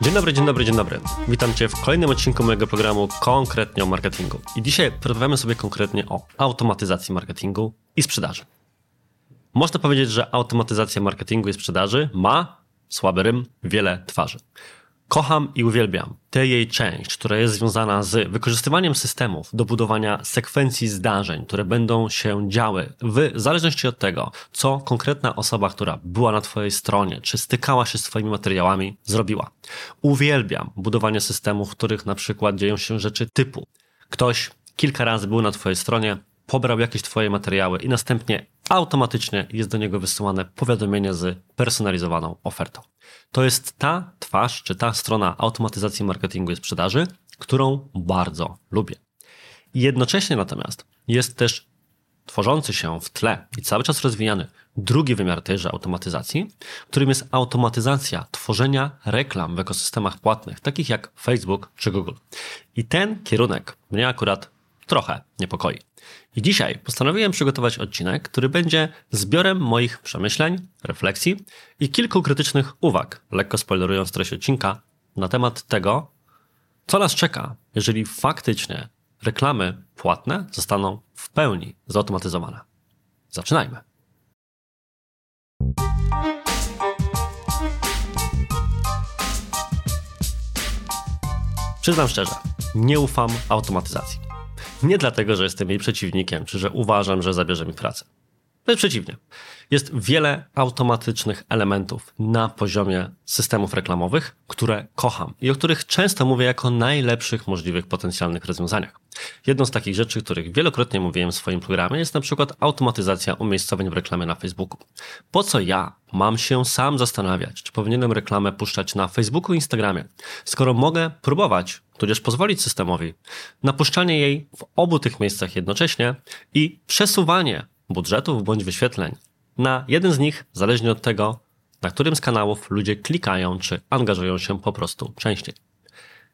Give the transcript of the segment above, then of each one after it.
Dzień dobry, dzień dobry, dzień dobry. Witam Cię w kolejnym odcinku mojego programu konkretnie o marketingu. I dzisiaj porozmawiamy sobie konkretnie o automatyzacji marketingu i sprzedaży. Można powiedzieć, że automatyzacja marketingu i sprzedaży ma, słaby rym, wiele twarzy. Kocham i uwielbiam tę jej część, która jest związana z wykorzystywaniem systemów do budowania sekwencji zdarzeń, które będą się działy w zależności od tego, co konkretna osoba, która była na Twojej stronie, czy stykała się z Twoimi materiałami, zrobiła. Uwielbiam budowanie systemów, w których na przykład dzieją się rzeczy typu ktoś kilka razy był na Twojej stronie, pobrał jakieś Twoje materiały i następnie automatycznie jest do niego wysyłane powiadomienie z personalizowaną ofertą. To jest ta twarz, czy ta strona automatyzacji marketingu i sprzedaży, którą bardzo lubię. Jednocześnie natomiast jest też tworzący się w tle i cały czas rozwijany drugi wymiar tejże automatyzacji, którym jest automatyzacja tworzenia reklam w ekosystemach płatnych, takich jak Facebook czy Google. I ten kierunek mnie akurat trochę niepokoi. I dzisiaj postanowiłem przygotować odcinek, który będzie zbiorem moich przemyśleń, refleksji i kilku krytycznych uwag, lekko spoilerując treść odcinka, na temat tego, co nas czeka, jeżeli faktycznie reklamy płatne zostaną w pełni zautomatyzowane. Zaczynajmy. Przyznam szczerze, nie ufam automatyzacji. Nie dlatego, że jestem jej przeciwnikiem, czy że uważam, że zabierze mi pracę. Wręcz przeciwnie. Jest wiele automatycznych elementów na poziomie systemów reklamowych, które kocham i o których często mówię jako najlepszych możliwych potencjalnych rozwiązaniach. Jedną z takich rzeczy, których wielokrotnie mówiłem w swoim programie, jest na przykład automatyzacja umiejscowień w reklamie na Facebooku. Po co ja mam się sam zastanawiać, czy powinienem reklamę puszczać na Facebooku i Instagramie, skoro mogę próbować, tudzież pozwolić systemowi na puszczanie jej w obu tych miejscach jednocześnie i przesuwanie budżetów bądź wyświetleń na jeden z nich, zależnie od tego, na którym z kanałów ludzie klikają czy angażują się po prostu częściej.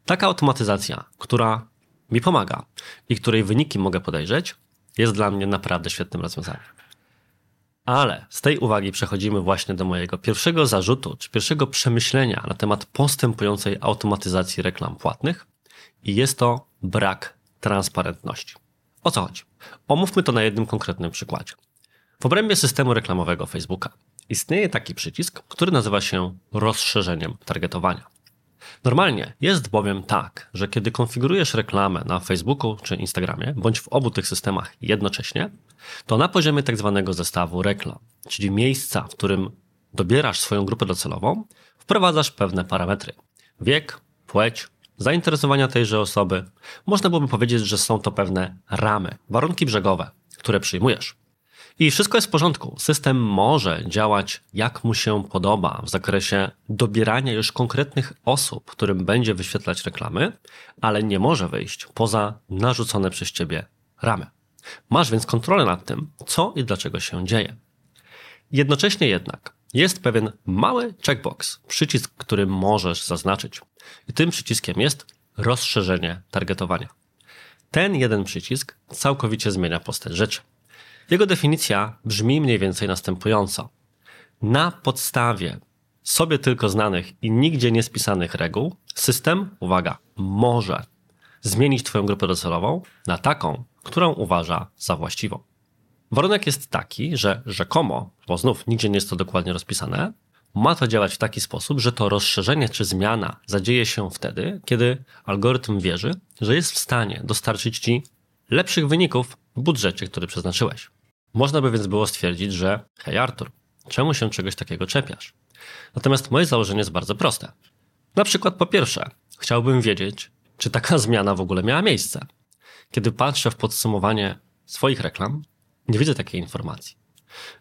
Taka automatyzacja, która mi pomaga i której wyniki mogę podejrzeć, jest dla mnie naprawdę świetnym rozwiązaniem. Ale z tej uwagi przechodzimy właśnie do mojego pierwszego zarzutu, czy pierwszego przemyślenia na temat postępującej automatyzacji reklam płatnych i jest to brak transparentności. O co chodzi? Omówmy to na jednym konkretnym przykładzie. W obrębie systemu reklamowego Facebooka istnieje taki przycisk, który nazywa się rozszerzeniem targetowania. Normalnie jest bowiem tak, że kiedy konfigurujesz reklamę na Facebooku czy Instagramie, bądź w obu tych systemach jednocześnie, to na poziomie tak zwanego zestawu reklam, czyli miejsca, w którym dobierasz swoją grupę docelową, wprowadzasz pewne parametry. Wiek, płeć, zainteresowania tejże osoby. Można byłoby powiedzieć, że są to pewne ramy, warunki brzegowe, które przyjmujesz. I wszystko jest w porządku. System może działać jak mu się podoba w zakresie dobierania już konkretnych osób, którym będzie wyświetlać reklamy, ale nie może wyjść poza narzucone przez ciebie ramy. Masz więc kontrolę nad tym, co i dlaczego się dzieje. Jednocześnie jednak jest pewien mały checkbox, przycisk, który możesz zaznaczyć. I tym przyciskiem jest rozszerzenie targetowania. Ten jeden przycisk całkowicie zmienia postać rzeczy. Jego definicja brzmi mniej więcej następująco. Na podstawie sobie tylko znanych i nigdzie nie spisanych reguł, system, uwaga, może zmienić Twoją grupę docelową na taką, którą uważa za właściwą. Warunek jest taki, że rzekomo, bo znów nigdzie nie jest to dokładnie rozpisane, ma to działać w taki sposób, że to rozszerzenie czy zmiana zadzieje się wtedy, kiedy algorytm wierzy, że jest w stanie dostarczyć Ci lepszych wyników w budżecie, który przeznaczyłeś. Można by więc było stwierdzić, że hej Artur, czemu się czegoś takiego czepiasz? Natomiast moje założenie jest bardzo proste. Na przykład po pierwsze, chciałbym wiedzieć, czy taka zmiana w ogóle miała miejsce. Kiedy patrzę w podsumowanie swoich reklam, nie widzę takiej informacji.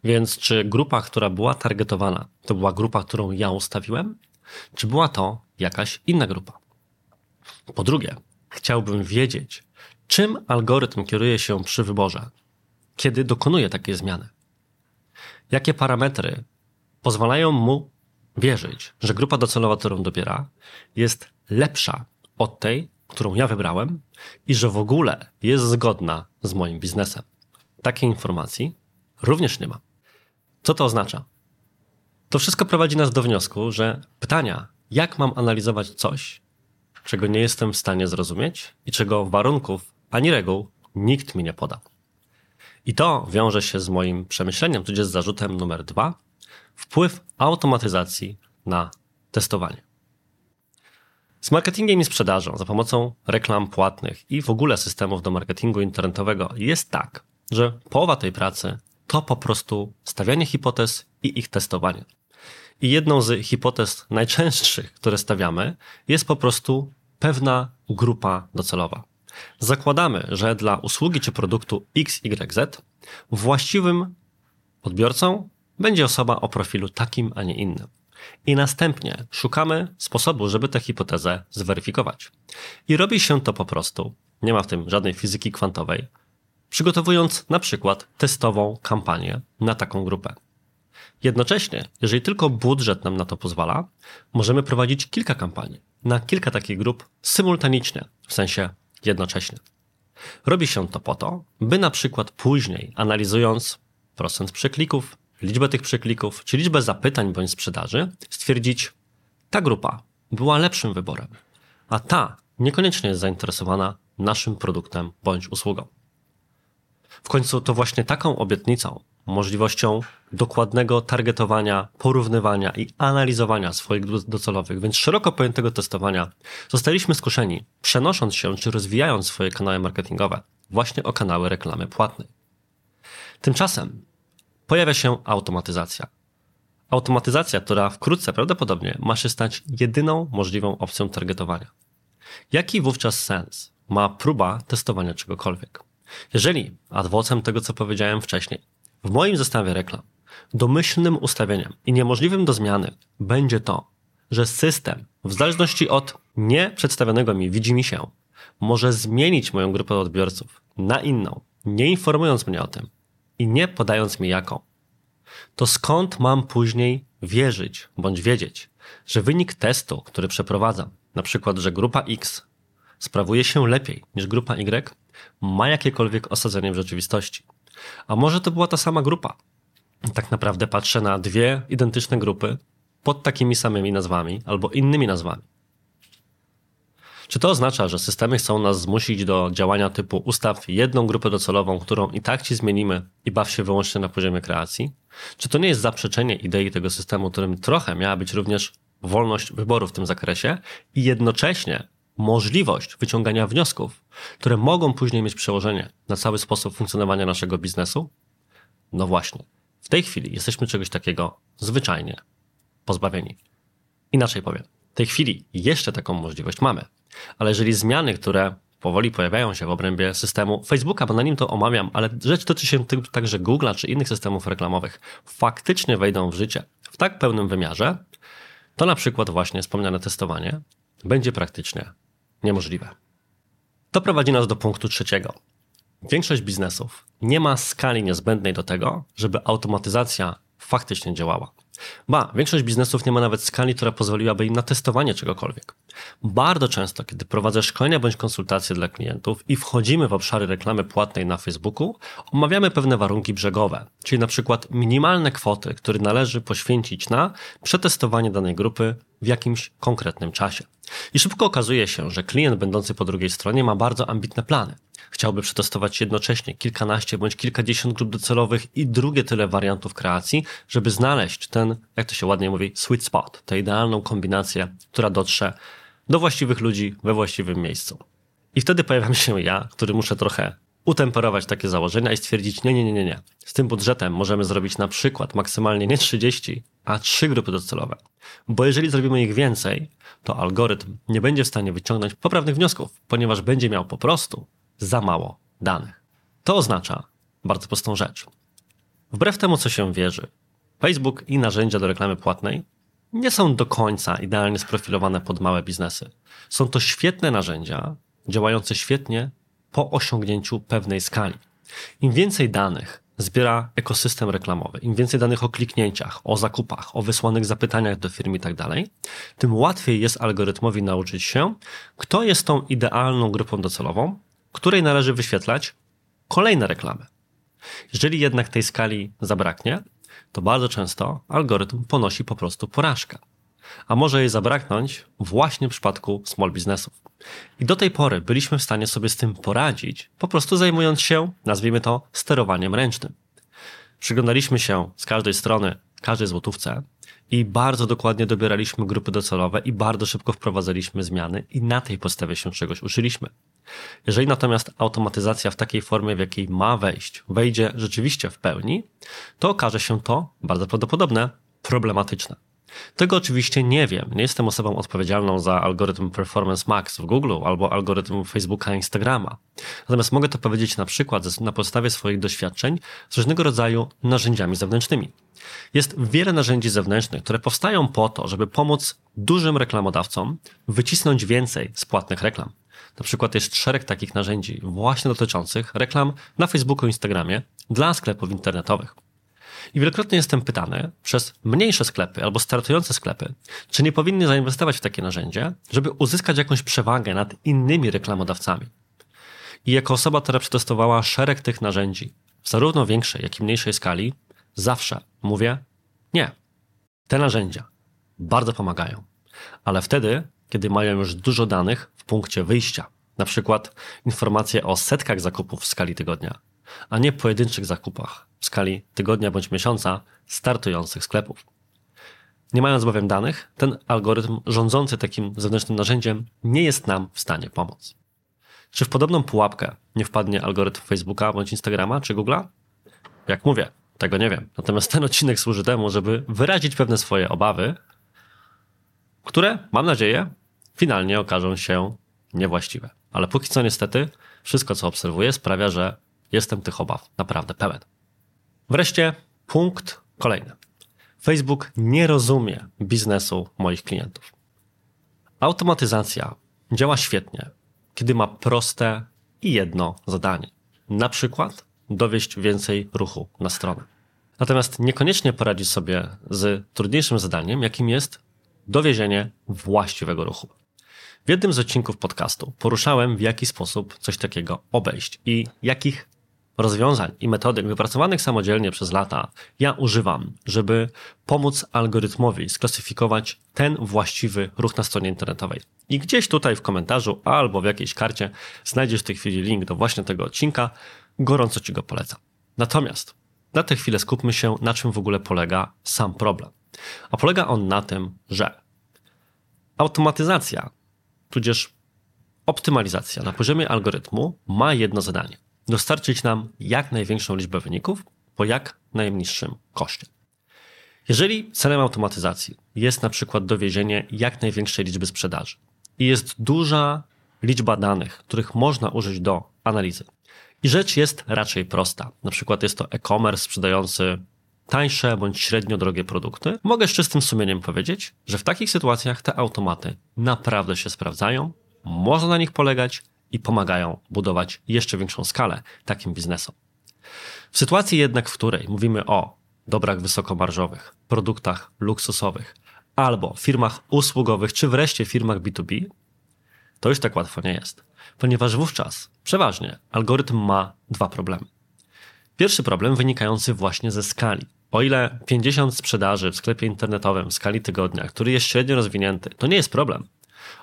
Więc czy grupa, która była targetowana, to była grupa, którą ja ustawiłem, czy była to jakaś inna grupa? Po drugie, chciałbym wiedzieć, czym algorytm kieruje się przy wyborze, kiedy dokonuje takiej zmiany. Jakie parametry pozwalają mu wierzyć, że grupa docelowa, którą dobiera, jest lepsza od tej, którą ja wybrałem i że w ogóle jest zgodna z moim biznesem. Takiej informacji również nie ma. Co to oznacza? To wszystko prowadzi nas do wniosku, że pytania, jak mam analizować coś, czego nie jestem w stanie zrozumieć i czego warunków ani reguł nikt mi nie poda. I to wiąże się z moim przemyśleniem, tudzież z zarzutem numer dwa, wpływ automatyzacji na testowanie. Z marketingiem i sprzedażą za pomocą reklam płatnych i w ogóle systemów do marketingu internetowego jest tak, że połowa tej pracy to po prostu stawianie hipotez i ich testowanie. I jedną z hipotez najczęstszych, które stawiamy, jest po prostu pewna grupa docelowa. Zakładamy, że dla usługi czy produktu XYZ właściwym odbiorcą będzie osoba o profilu takim, a nie innym. I następnie szukamy sposobu, żeby tę hipotezę zweryfikować. I robi się to po prostu, nie ma w tym żadnej fizyki kwantowej, przygotowując na przykład testową kampanię na taką grupę. Jednocześnie, jeżeli tylko budżet nam na to pozwala, możemy prowadzić kilka kampanii na kilka takich grup symultanicznie, w sensie jednocześnie. Robi się to po to, by na przykład później, analizując procent przeklików, liczbę tych przeklików, czy liczbę zapytań bądź sprzedaży, stwierdzić, ta grupa była lepszym wyborem, a ta niekoniecznie jest zainteresowana naszym produktem bądź usługą. W końcu to właśnie taką obietnicą, możliwością dokładnego targetowania, porównywania i analizowania swoich docelowych, więc szeroko pojętego testowania, zostaliśmy skuszeni, przenosząc się czy rozwijając swoje kanały marketingowe właśnie o kanały reklamy płatnej. Tymczasem pojawia się automatyzacja. Automatyzacja, która wkrótce prawdopodobnie ma się stać jedyną możliwą opcją targetowania. Jaki wówczas sens ma próba testowania czegokolwiek? Jeżeli adwocem tego, co powiedziałem wcześniej, w moim zestawie reklam domyślnym ustawieniem i niemożliwym do zmiany będzie to, że system, w zależności od nie przedstawionego mi widzi mi się, może zmienić moją grupę odbiorców na inną, nie informując mnie o tym i nie podając mi jaką. To skąd mam później wierzyć bądź wiedzieć, że wynik testu, który przeprowadzam, na przykład, że grupa X sprawuje się lepiej niż grupa Y, ma jakiekolwiek osadzenie w rzeczywistości. A może to była ta sama grupa? Tak naprawdę patrzę na dwie identyczne grupy pod takimi samymi nazwami albo innymi nazwami. Czy to oznacza, że systemy chcą nas zmusić do działania typu ustaw jedną grupę docelową, którą i tak ci zmienimy i baw się wyłącznie na poziomie kreacji? Czy to nie jest zaprzeczenie idei tego systemu, którym trochę miała być również wolność wyboru w tym zakresie i jednocześnie możliwość wyciągania wniosków, które mogą później mieć przełożenie na cały sposób funkcjonowania naszego biznesu? No właśnie, w tej chwili jesteśmy czegoś takiego zwyczajnie pozbawieni. Inaczej powiem, w tej chwili jeszcze taką możliwość mamy, ale jeżeli zmiany, które powoli pojawiają się w obrębie systemu Facebooka, bo na nim to omawiam, ale rzecz dotyczy się także Google'a czy innych systemów reklamowych, faktycznie wejdą w życie w tak pełnym wymiarze, to na przykład właśnie wspomniane testowanie będzie praktycznie niemożliwe. To prowadzi nas do punktu trzeciego. Większość biznesów nie ma skali niezbędnej do tego, żeby automatyzacja faktycznie działała. Ba, większość biznesów nie ma nawet skali, która pozwoliłaby im na testowanie czegokolwiek. Bardzo często, kiedy prowadzę szkolenia bądź konsultacje dla klientów i wchodzimy w obszary reklamy płatnej na Facebooku, omawiamy pewne warunki brzegowe, czyli na przykład minimalne kwoty, które należy poświęcić na przetestowanie danej grupy w jakimś konkretnym czasie. I szybko okazuje się, że klient będący po drugiej stronie ma bardzo ambitne plany. Chciałby przetestować jednocześnie kilkanaście bądź kilkadziesiąt grup docelowych i drugie tyle wariantów kreacji, żeby znaleźć ten, jak to się ładnie mówi, sweet spot, tę idealną kombinację, która dotrze do właściwych ludzi we właściwym miejscu. I wtedy pojawiam się ja, który muszę trochę utemperować takie założenia i stwierdzić, nie, nie, nie, nie, nie. Z tym budżetem możemy zrobić na przykład maksymalnie nie 30, a 3 grupy docelowe. Bo jeżeli zrobimy ich więcej, to algorytm nie będzie w stanie wyciągnąć poprawnych wniosków, ponieważ będzie miał po prostu za mało danych. To oznacza bardzo prostą rzecz. Wbrew temu, co się wierzy, Facebook i narzędzia do reklamy płatnej nie są do końca idealnie sprofilowane pod małe biznesy. Są to świetne narzędzia, działające świetnie po osiągnięciu pewnej skali. Im więcej danych zbiera ekosystem reklamowy, im więcej danych o kliknięciach, o zakupach, o wysłanych zapytaniach do firm i tak dalej, tym łatwiej jest algorytmowi nauczyć się, kto jest tą idealną grupą docelową, której należy wyświetlać kolejne reklamy. Jeżeli jednak tej skali zabraknie, to bardzo często algorytm ponosi po prostu porażkę. A może jej zabraknąć właśnie w przypadku small businessów. I do tej pory byliśmy w stanie sobie z tym poradzić, po prostu zajmując się, nazwijmy to, sterowaniem ręcznym. Przyglądaliśmy się z każdej strony każdej złotówce i bardzo dokładnie dobieraliśmy grupy docelowe i bardzo szybko wprowadzaliśmy zmiany i na tej podstawie się czegoś uczyliśmy. Jeżeli natomiast automatyzacja w takiej formie, w jakiej ma wejść, wejdzie rzeczywiście w pełni, to okaże się to, bardzo prawdopodobne, problematyczne. Tego oczywiście nie wiem. Nie jestem osobą odpowiedzialną za algorytm Performance Max w Google albo algorytm Facebooka, Instagrama. Natomiast mogę to powiedzieć na przykład na podstawie swoich doświadczeń z różnego rodzaju narzędziami zewnętrznymi. Jest wiele narzędzi zewnętrznych, które powstają po to, żeby pomóc dużym reklamodawcom wycisnąć więcej z płatnych reklam. Na przykład jest szereg takich narzędzi właśnie dotyczących reklam na Facebooku i Instagramie dla sklepów internetowych. I wielokrotnie jestem pytany przez mniejsze sklepy albo startujące sklepy, czy nie powinny zainwestować w takie narzędzie, żeby uzyskać jakąś przewagę nad innymi reklamodawcami. I jako osoba, która przetestowała szereg tych narzędzi, zarówno większej, jak i mniejszej skali, zawsze mówię nie. Te narzędzia bardzo pomagają, ale wtedy, kiedy mają już dużo danych w punkcie wyjścia, na przykład informacje o setkach zakupów w skali tygodnia, a nie pojedynczych zakupach w skali tygodnia bądź miesiąca startujących sklepów. Nie mając bowiem danych, ten algorytm rządzący takim zewnętrznym narzędziem nie jest nam w stanie pomóc. Czy w podobną pułapkę nie wpadnie algorytm Facebooka bądź Instagrama czy Google'a? Jak mówię, tego nie wiem. Natomiast ten odcinek służy temu, żeby wyrazić pewne swoje obawy, które, mam nadzieję, finalnie okażą się niewłaściwe. Ale póki co niestety, wszystko co obserwuję sprawia, że jestem tych obaw naprawdę pełen. Wreszcie punkt kolejny. Facebook nie rozumie biznesu moich klientów. Automatyzacja działa świetnie, kiedy ma proste i jedno zadanie. Na przykład dowieść więcej ruchu na stronę. Natomiast niekoniecznie poradzi sobie z trudniejszym zadaniem, jakim jest dowiezienie właściwego ruchu. W jednym z odcinków podcastu poruszałem, w jaki sposób coś takiego obejść i jakich rozwiązań i metodyk wypracowanych samodzielnie przez lata ja używam, żeby pomóc algorytmowi sklasyfikować ten właściwy ruch na stronie internetowej. I gdzieś tutaj w komentarzu albo w jakiejś karcie znajdziesz w tej chwili link do właśnie tego odcinka. Gorąco Ci go polecam. Natomiast na tę chwilę skupmy się, na czym w ogóle polega sam problem. A polega on na tym, że automatyzacja, tudzież optymalizacja na poziomie algorytmu ma jedno zadanie – dostarczyć nam jak największą liczbę wyników po jak najniższym koszcie. Jeżeli celem automatyzacji jest na przykład dowiezienie jak największej liczby sprzedaży i jest duża liczba danych, których można użyć do analizy, i rzecz jest raczej prosta, na przykład jest to e-commerce sprzedający tańsze bądź średnio drogie produkty, mogę z czystym sumieniem powiedzieć, że w takich sytuacjach te automaty naprawdę się sprawdzają, można na nich polegać i pomagają budować jeszcze większą skalę takim biznesom. W sytuacji jednak, w której mówimy o dobrach wysokomarżowych, produktach luksusowych albo firmach usługowych, czy wreszcie firmach B2B, to już tak łatwo nie jest, ponieważ wówczas przeważnie algorytm ma dwa problemy. Pierwszy problem wynikający właśnie ze skali. O ile 50 sprzedaży w sklepie internetowym w skali tygodnia, który jest średnio rozwinięty, to nie jest problem.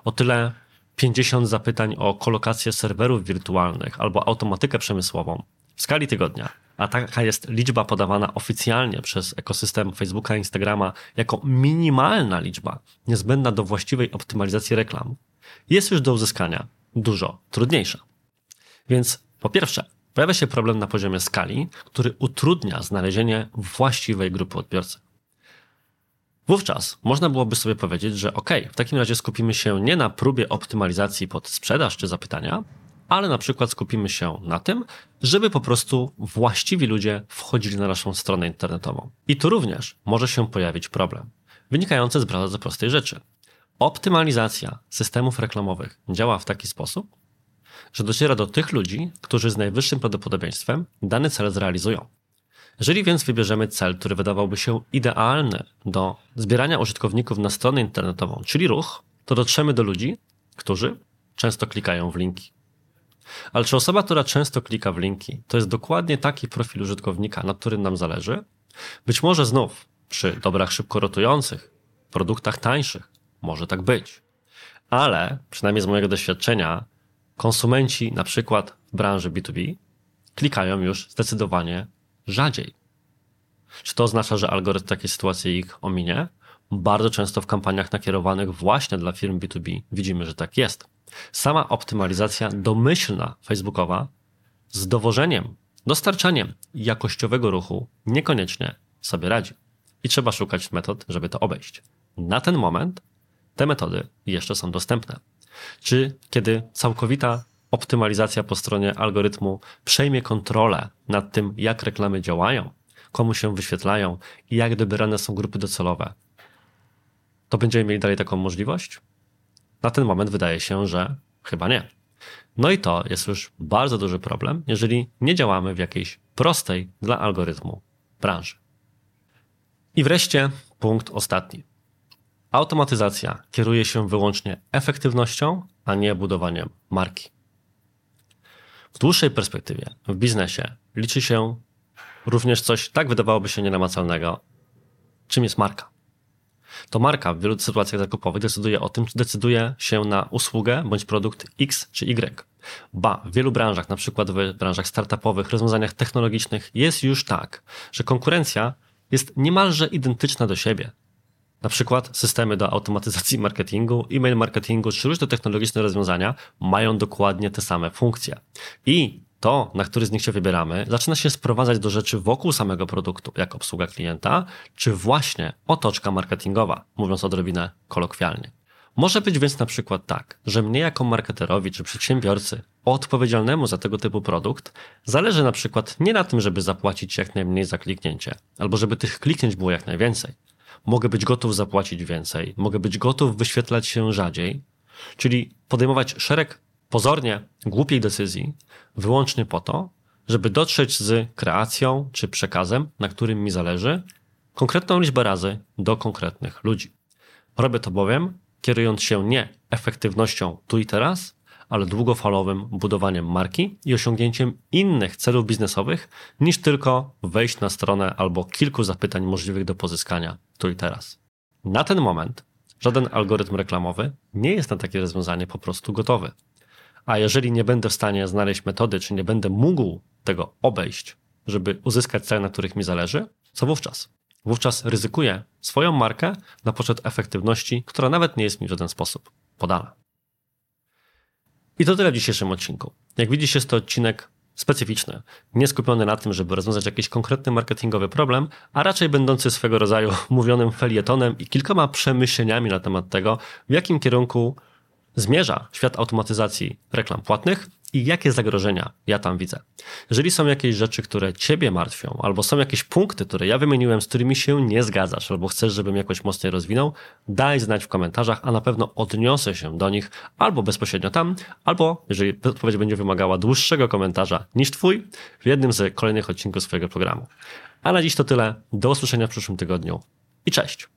O tyle 50 zapytań o kolokację serwerów wirtualnych albo automatykę przemysłową w skali tygodnia, a taka jest liczba podawana oficjalnie przez ekosystem Facebooka i Instagrama jako minimalna liczba niezbędna do właściwej optymalizacji reklam, jest już do uzyskania dużo trudniejsza. Więc po pierwsze, pojawia się problem na poziomie skali, który utrudnia znalezienie właściwej grupy odbiorców. Wówczas można byłoby sobie powiedzieć, że ok, w takim razie skupimy się nie na próbie optymalizacji pod sprzedaż czy zapytania, ale na przykład skupimy się na tym, żeby po prostu właściwi ludzie wchodzili na naszą stronę internetową. I tu również może się pojawić problem, wynikający z bardzo prostej rzeczy. Optymalizacja systemów reklamowych działa w taki sposób, że dociera do tych ludzi, którzy z najwyższym prawdopodobieństwem dany cel zrealizują. Jeżeli więc wybierzemy cel, który wydawałby się idealny do zbierania użytkowników na stronę internetową, czyli ruch, to dotrzemy do ludzi, którzy często klikają w linki. Ale czy osoba, która często klika w linki, to jest dokładnie taki profil użytkownika, na którym nam zależy? Być może znów przy dobrach szybko rotujących, produktach tańszych, może tak być. Ale przynajmniej z mojego doświadczenia, konsumenci na przykład w branży B2B klikają już zdecydowanie rzadziej. Czy to oznacza, że algorytm takiej sytuacji ich ominie? Bardzo często w kampaniach nakierowanych właśnie dla firm B2B widzimy, że tak jest. Sama optymalizacja domyślna facebookowa z dowożeniem, dostarczaniem jakościowego ruchu niekoniecznie sobie radzi. I trzeba szukać metod, żeby to obejść. Na ten moment te metody jeszcze są dostępne. Czy kiedy całkowita optymalizacja po stronie algorytmu przejmie kontrolę nad tym, jak reklamy działają, komu się wyświetlają i jak dobierane są grupy docelowe, to będziemy mieli dalej taką możliwość? Na ten moment wydaje się, że chyba nie. No i to jest już bardzo duży problem, jeżeli nie działamy w jakiejś prostej dla algorytmu branży. I wreszcie punkt ostatni. Automatyzacja kieruje się wyłącznie efektywnością, a nie budowaniem marki. W dłuższej perspektywie w biznesie liczy się również coś tak wydawałoby się nienamacalnego, czym jest marka. To marka w wielu sytuacjach zakupowych decyduje o tym, czy decyduje się na usługę bądź produkt X czy Y. Ba, w wielu branżach, na przykład w branżach startupowych, rozwiązaniach technologicznych, jest już tak, że konkurencja jest niemalże identyczna do siebie. Na przykład systemy do automatyzacji marketingu, e-mail marketingu czy różne technologiczne rozwiązania mają dokładnie te same funkcje. I to, na który z nich się wybieramy, zaczyna się sprowadzać do rzeczy wokół samego produktu, jak obsługa klienta, czy właśnie otoczka marketingowa, mówiąc odrobinę kolokwialnie. Może być więc na przykład tak, że mnie jako marketerowi czy przedsiębiorcy odpowiedzialnemu za tego typu produkt zależy na przykład nie na tym, żeby zapłacić jak najmniej za kliknięcie, albo żeby tych kliknięć było jak najwięcej. Mogę być gotów zapłacić więcej, mogę być gotów wyświetlać się rzadziej, czyli podejmować szereg pozornie głupiej decyzji wyłącznie po to, żeby dotrzeć z kreacją czy przekazem, na którym mi zależy, konkretną liczbę razy do konkretnych ludzi. Robię to bowiem kierując się nie efektywnością tu i teraz, ale długofalowym budowaniem marki i osiągnięciem innych celów biznesowych niż tylko wejść na stronę albo kilku zapytań możliwych do pozyskania tu i teraz. Na ten moment żaden algorytm reklamowy nie jest na takie rozwiązanie po prostu gotowy. A jeżeli nie będę w stanie znaleźć metody, czy nie będę mógł tego obejść, żeby uzyskać cele, na których mi zależy, co wówczas? Wówczas ryzykuję swoją markę na poczet efektywności, która nawet nie jest mi w żaden sposób podana. I to tyle w dzisiejszym odcinku. Jak widzisz, jest to odcinek specyficzny, nie skupiony na tym, żeby rozwiązać jakiś konkretny marketingowy problem, a raczej będący swego rodzaju mówionym felietonem i kilkoma przemyśleniami na temat tego, w jakim kierunku zmierza świat automatyzacji reklam płatnych i jakie zagrożenia ja tam widzę. Jeżeli są jakieś rzeczy, które ciebie martwią, albo są jakieś punkty, które ja wymieniłem, z którymi się nie zgadzasz, albo chcesz, żebym jakoś mocniej rozwinął, daj znać w komentarzach, a na pewno odniosę się do nich albo bezpośrednio tam, albo jeżeli odpowiedź będzie wymagała dłuższego komentarza niż twój, w jednym z kolejnych odcinków swojego programu. A na dziś to tyle. Do usłyszenia w przyszłym tygodniu i cześć!